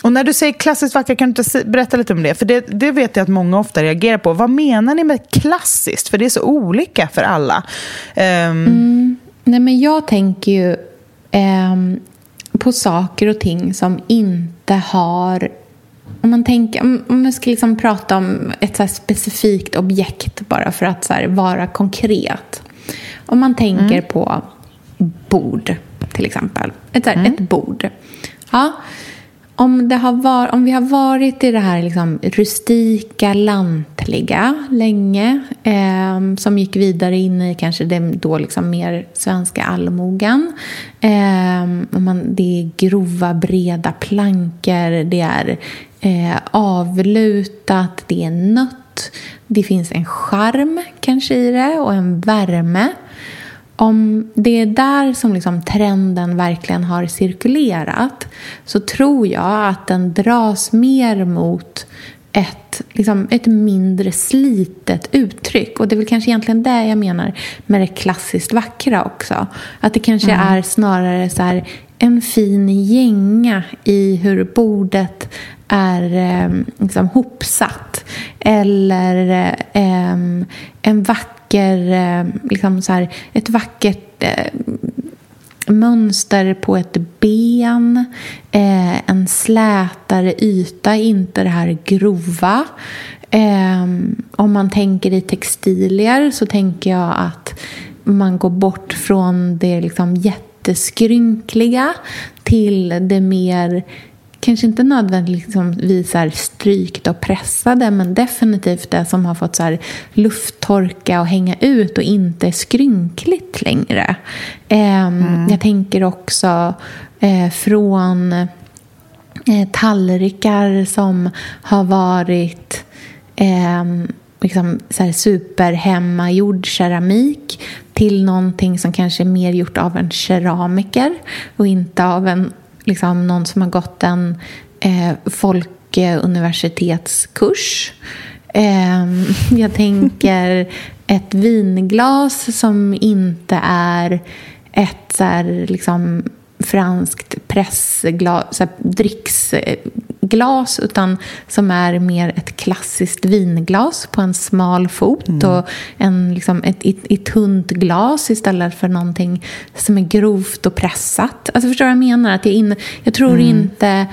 Och när du säger klassiskt vackra, kan du inte berätta lite om det? För det, det vet jag att många ofta reagerar på. Vad menar ni med klassiskt? För det är så olika för alla. Um... Mm, nej, men jag tänker ju um, på saker och ting som inte har om man, tänker, om man ska liksom prata om ett så specifikt objekt bara för att så vara konkret. Om man tänker mm. på bord, till exempel. Ett, här, mm. ett bord. Ja, om, det har var, om vi har varit i det här liksom rustika, lantliga länge eh, som gick vidare in i kanske den då liksom mer svenska allmogen. Eh, man, det är grova, breda plankor, det är eh, avlutat, det är nött. Det finns en charm kanske i det och en värme om det är där som liksom trenden verkligen har cirkulerat så tror jag att den dras mer mot ett, liksom, ett mindre slitet uttryck. Och det är väl kanske egentligen det jag menar med det klassiskt vackra också. Att det kanske mm. är snarare så här, en fin gänga i hur bordet är eh, liksom, hopsatt. Eller eh, en vacker eh, liksom så här, ett vackert eh, mönster på ett ben, eh, en slätare yta, inte det här grova. Eh, om man tänker i textilier så tänker jag att man går bort från det liksom jätteskrynkliga till det mer kanske inte nödvändigtvis så strykt och pressade men definitivt det som har fått så här lufttorka och hänga ut och inte är skrynkligt längre. Eh, mm. Jag tänker också eh, från eh, tallrikar som har varit eh, liksom så här superhemmagjord keramik till någonting som kanske är mer gjort av en keramiker och inte av en liksom någon som har gått en eh, folkuniversitetskurs. Eh, jag tänker ett vinglas som inte är ett så här, liksom, franskt pressglas, så här, dricksglas glas utan som är mer ett klassiskt vinglas på en smal fot mm. och en, liksom, ett, ett, ett tunt glas istället för någonting som är grovt och pressat. Alltså förstår du vad jag menar? Att jag, in, jag tror mm. inte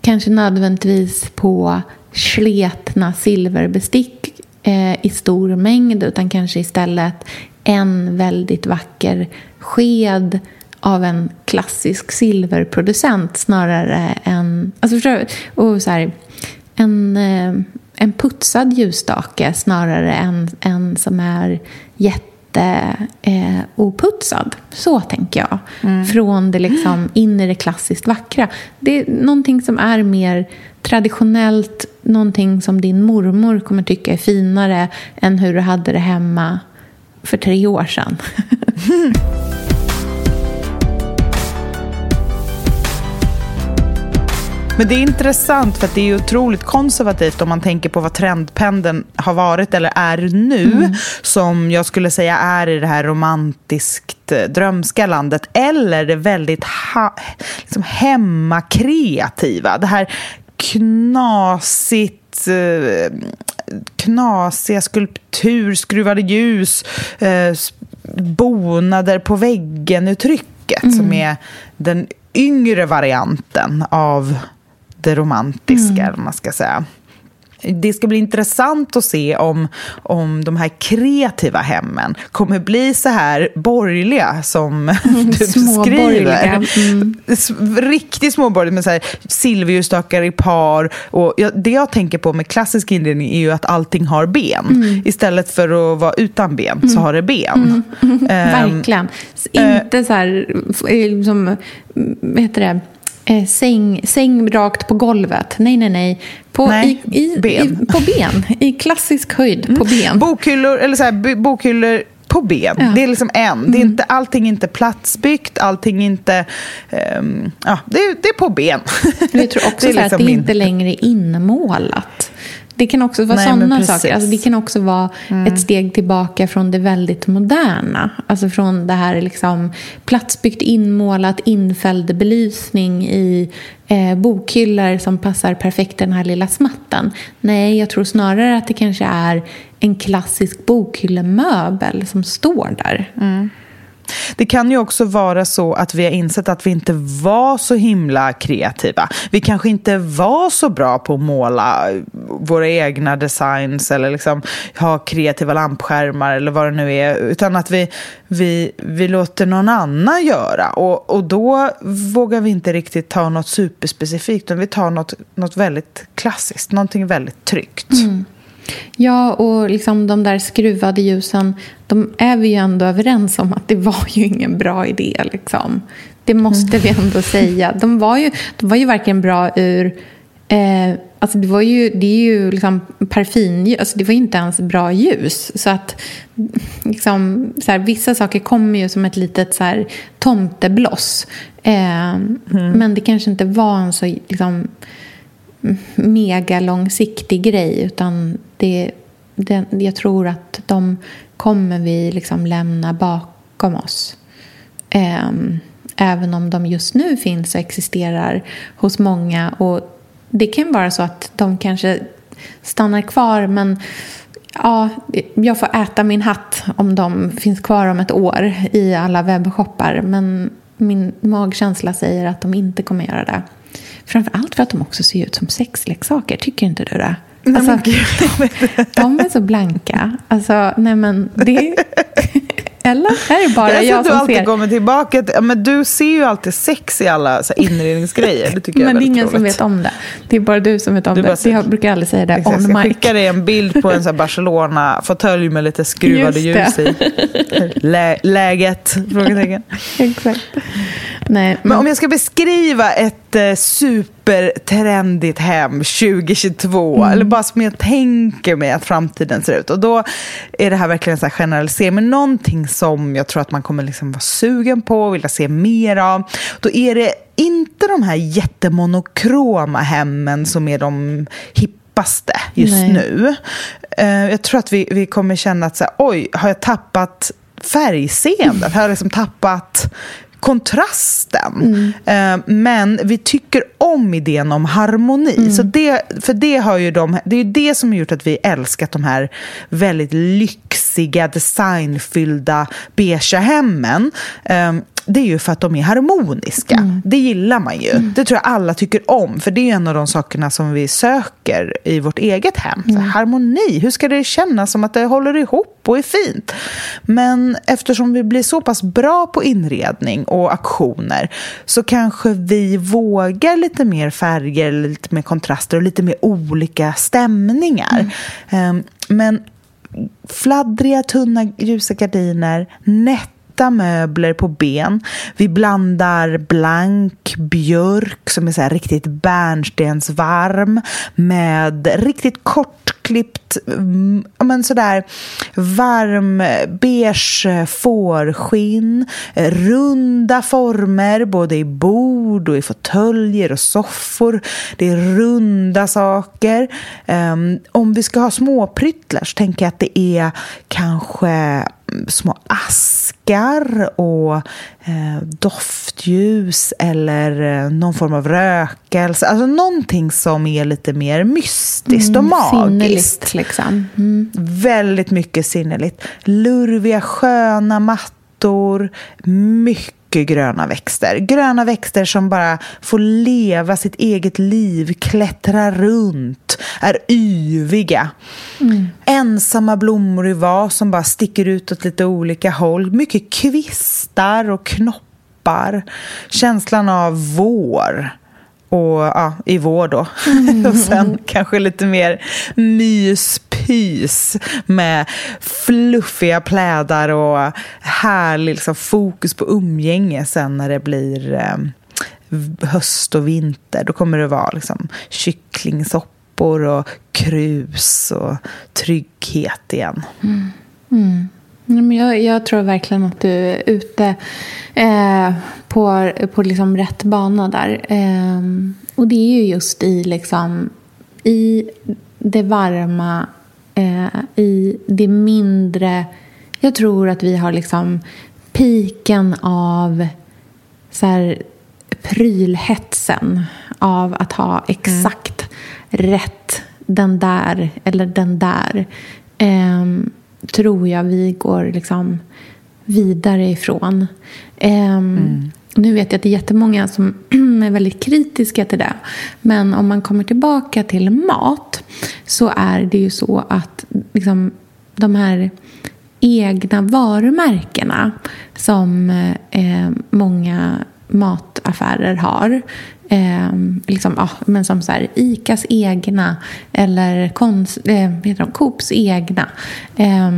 kanske nödvändigtvis på sletna silverbestick eh, i stor mängd utan kanske istället en väldigt vacker sked av en klassisk silverproducent snarare än... Alltså och så här, en, eh, en putsad ljusstake snarare än en som är jätte eh. Så tänker jag. Mm. Från det liksom in i det klassiskt vackra. Det är någonting som är mer traditionellt, någonting som din mormor kommer tycka är finare än hur du hade det hemma för tre år sedan. Men det är intressant för att det är otroligt konservativt om man tänker på vad trendpendeln har varit eller är nu. Mm. Som jag skulle säga är i det här romantiskt eh, drömska landet. Eller det väldigt ha, liksom hemmakreativa. Det här knasigt eh, knasiga skulptur, skruvade ljus, eh, bonader på väggen-uttrycket mm. som är den yngre varianten av det romantiska, mm. man ska säga. Det ska bli intressant att se om, om de här kreativa hemmen kommer bli så här borgerliga som mm, du beskriver. Mm. Riktigt småborgerliga med så här silverljusstakar i par. Och jag, det jag tänker på med klassisk inredning är ju att allting har ben. Mm. Istället för att vara utan ben så mm. har det ben. Um, Verkligen. Inte så här, som, vad heter det? Eh, säng, säng rakt på golvet. Nej, nej, nej. På, nej, i, i, ben. I, på ben. I klassisk höjd mm. på ben. Bokhyllor, eller så här, bokhyllor på ben. Ja. Det är liksom en. Det är mm. inte, allting är inte platsbyggt, allting är inte... Um, ja, det, det, är på ben. Jag tror också det liksom att det min... inte längre är inmålat. Det kan också vara sådana saker. Alltså det kan också vara mm. ett steg tillbaka från det väldigt moderna. Alltså från det här liksom platsbyggt inmålat, infälld belysning i eh, bokhyllor som passar perfekt den här lilla smatten. Nej, jag tror snarare att det kanske är en klassisk bokhyllemöbel som står där. Mm. Det kan ju också vara så att vi har insett att vi inte var så himla kreativa. Vi kanske inte var så bra på att måla våra egna designs eller liksom ha kreativa lampskärmar eller vad det nu är. Utan att vi, vi, vi låter någon annan göra. Och, och då vågar vi inte riktigt ta något superspecifikt utan vi tar något, något väldigt klassiskt, någonting väldigt tryggt. Mm. Ja, och liksom de där skruvade ljusen, de är vi ju ändå överens om att det var ju ingen bra idé. Liksom. Det måste vi ändå säga. De var ju, de var ju varken bra ur... Eh, alltså det, var ju, det är ju liksom parfymljus, alltså det var ju inte ens bra ljus. Så att liksom, så här, vissa saker kommer ju som ett litet så här, tomtebloss. Eh, mm. Men det kanske inte var en så... Liksom, mega långsiktig grej utan det, det, jag tror att de kommer vi liksom lämna bakom oss. Um, även om de just nu finns och existerar hos många. Och Det kan vara så att de kanske stannar kvar men ja, jag får äta min hatt om de finns kvar om ett år i alla webbshoppar. Men min magkänsla säger att de inte kommer göra det. Framförallt för att de också ser ut som sexleksaker. Tycker inte du det? Alltså, de är så blanka. Alltså, nej men det... Eller? Är det bara jag, jag som du alltid ser? kommer tillbaka till, men Du ser ju alltid sex i alla så inredningsgrejer. Det tycker men jag är det är ingen roligt. som vet om det. Det är bara du som vet om du det. Jag brukar aldrig säga det Exakt, on mic. Jag skickar dig en bild på en Barcelona-fåtölj med lite skruvade ljus i. Lä läget? Frågetecken. Exakt. Nej, men... men om jag ska beskriva ett eh, supertrendigt hem 2022, mm. eller bara som jag tänker mig att framtiden ser ut. Och då är det här verkligen en generalisering, men någonting som jag tror att man kommer liksom vara sugen på och vilja se mer av. Då är det inte de här jättemonokroma hemmen som är de hippaste just Nej. nu. Uh, jag tror att vi, vi kommer känna att så här, oj, har jag tappat färgseendet? Har jag liksom tappat kontrasten. Mm. Men vi tycker om idén om harmoni. Mm. Så det, för det, har ju de, det är det som har gjort att vi älskat de här väldigt lyxiga, designfyllda beiga hemmen. Ehm, det är ju för att de är harmoniska. Mm. Det gillar man ju. Mm. Det tror jag alla tycker om. För det är en av de sakerna som vi söker i vårt eget hem. Mm. harmoni, hur ska det kännas som att det håller ihop och är fint? Men eftersom vi blir så pass bra på inredning och aktioner så kanske vi vågar lite mer färger, lite mer kontraster och lite mer olika stämningar. Um, men fladdriga, tunna, ljusa gardiner, nätt vita möbler på ben. Vi blandar blank björk som är så riktigt bärnstensvarm med riktigt kort klippt mm, men sådär varm beige eh, fårskinn. Eh, runda former både i bord och i fåtöljer och soffor. Det är runda saker. Um, om vi ska ha småpryttlar så tänker jag att det är kanske mm, små askar och eh, doftljus eller eh, någon form av rökelse. Alltså någonting som är lite mer mystiskt och mm, magiskt. Sinneligt liksom. Mm. Väldigt mycket sinneligt. Lurviga sköna mattor, mycket mycket gröna växter. Gröna växter som bara får leva sitt eget liv, klättra runt, är yviga. Mm. Ensamma blommor i vas som bara sticker ut åt lite olika håll. Mycket kvistar och knoppar. Känslan av vår och ja, i vår då. Mm. och sen kanske lite mer myspys med fluffiga plädar och härlig liksom, fokus på umgänge sen när det blir eh, höst och vinter. Då kommer det vara liksom, kycklingsoppor och krus och trygghet igen. Mm. Mm. Jag, jag, tror verkligen att du är ute eh, på, på liksom rätt bana där. Eh, och det är ju just i, liksom, i det varma, eh, i det mindre. Jag tror att vi har liksom piken av så här, prylhetsen av att ha exakt mm. rätt den där eller den där. Um, tror jag vi går liksom vidare ifrån. Um, mm. Nu vet jag att det är jättemånga som är väldigt kritiska till det. Men om man kommer tillbaka till mat så är det ju så att liksom, de här egna varumärkena som eh, många mataffärer har. Eh, liksom, ja, men som så här, Icas egna eller konst, eh, heter de, Coops egna. Eh,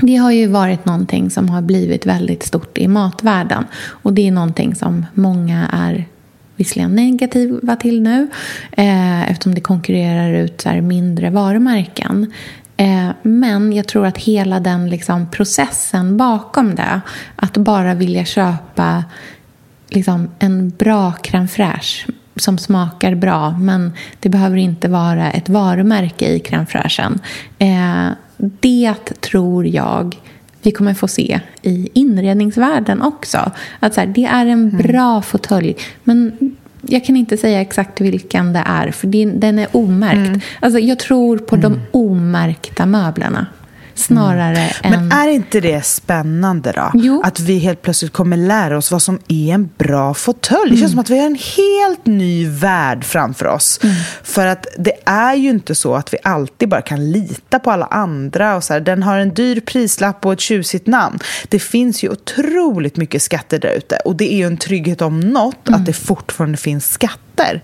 det har ju varit någonting som har blivit väldigt stort i matvärlden. Och det är någonting som många är visserligen negativa till nu eh, eftersom det konkurrerar ut så mindre varumärken. Eh, men jag tror att hela den liksom, processen bakom det, att bara vilja köpa liksom, en bra crème fraîche som smakar bra men det behöver inte vara ett varumärke i crème fraîchen. Eh, det tror jag vi kommer få se i inredningsvärlden också. Att så här, det är en mm. bra mm. fåtölj men jag kan inte säga exakt vilken det är, för den är omärkt. Mm. Alltså, jag tror på mm. de omärkta möblerna snarare mm. än... Men är inte det spännande då? Jo. Att vi helt plötsligt kommer lära oss vad som är en bra fåtölj. Mm. Det känns mm. som att vi har en helt ny värld framför oss. Mm. För att det är ju inte så att vi alltid bara kan lita på alla andra. Och så här, den har en dyr prislapp och ett tjusigt namn. Det finns ju otroligt mycket skatter där ute. Och det är ju en trygghet om något att det fortfarande finns skatter.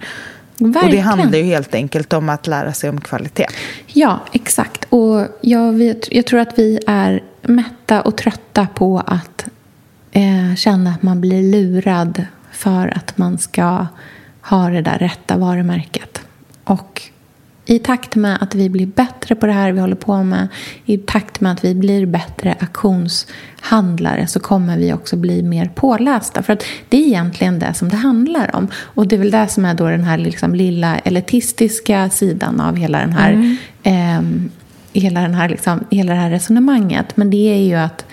Verkligen. Och det handlar ju helt enkelt om att lära sig om kvalitet. Ja, exakt. Och jag, vet, jag tror att vi är mätta och trötta på att eh, känna att man blir lurad för att man ska ha det där rätta varumärket. Och i takt med att vi blir bättre på det här vi håller på med, i takt med att vi blir bättre auktionshandlare så kommer vi också bli mer pålästa. För att det är egentligen det som det handlar om. Och det är väl det som är då den här liksom lilla elitistiska sidan av hela den här, mm. eh, hela den här, liksom, hela det här resonemanget. Men det är ju att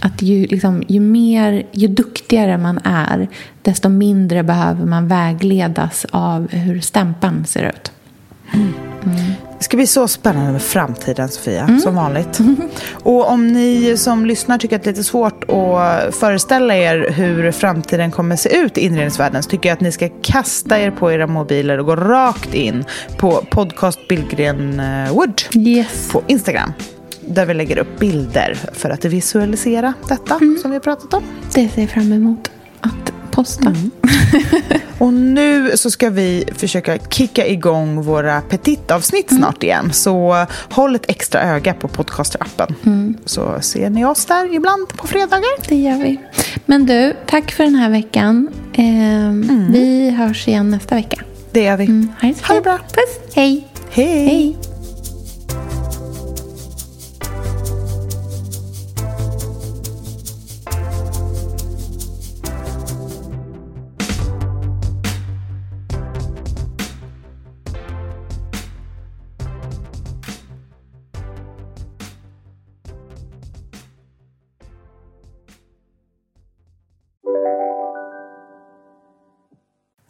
att ju, liksom, ju, mer, ju duktigare man är desto mindre behöver man vägledas av hur stämpeln ser ut. Mm. Det ska bli så spännande med framtiden, Sofia, mm. som vanligt. Och om ni som lyssnar tycker att det är lite svårt att föreställa er hur framtiden kommer se ut i inredningsvärlden så tycker jag att ni ska kasta er på era mobiler och gå rakt in på podcast Billgren eh, Wood yes. på Instagram där vi lägger upp bilder för att visualisera detta mm. som vi har pratat om. Det ser jag fram emot att posta. Mm. och nu så ska vi försöka kicka igång våra petitavsnitt mm. snart igen. Så håll ett extra öga på podcasterappen. Mm. Så ser ni oss där ibland på fredagar. Det gör vi. Men du, tack för den här veckan. Eh, vi hörs igen nästa vecka. Det gör vi. Mm. Ha det bra. Puss. Hej. Hej. Hej.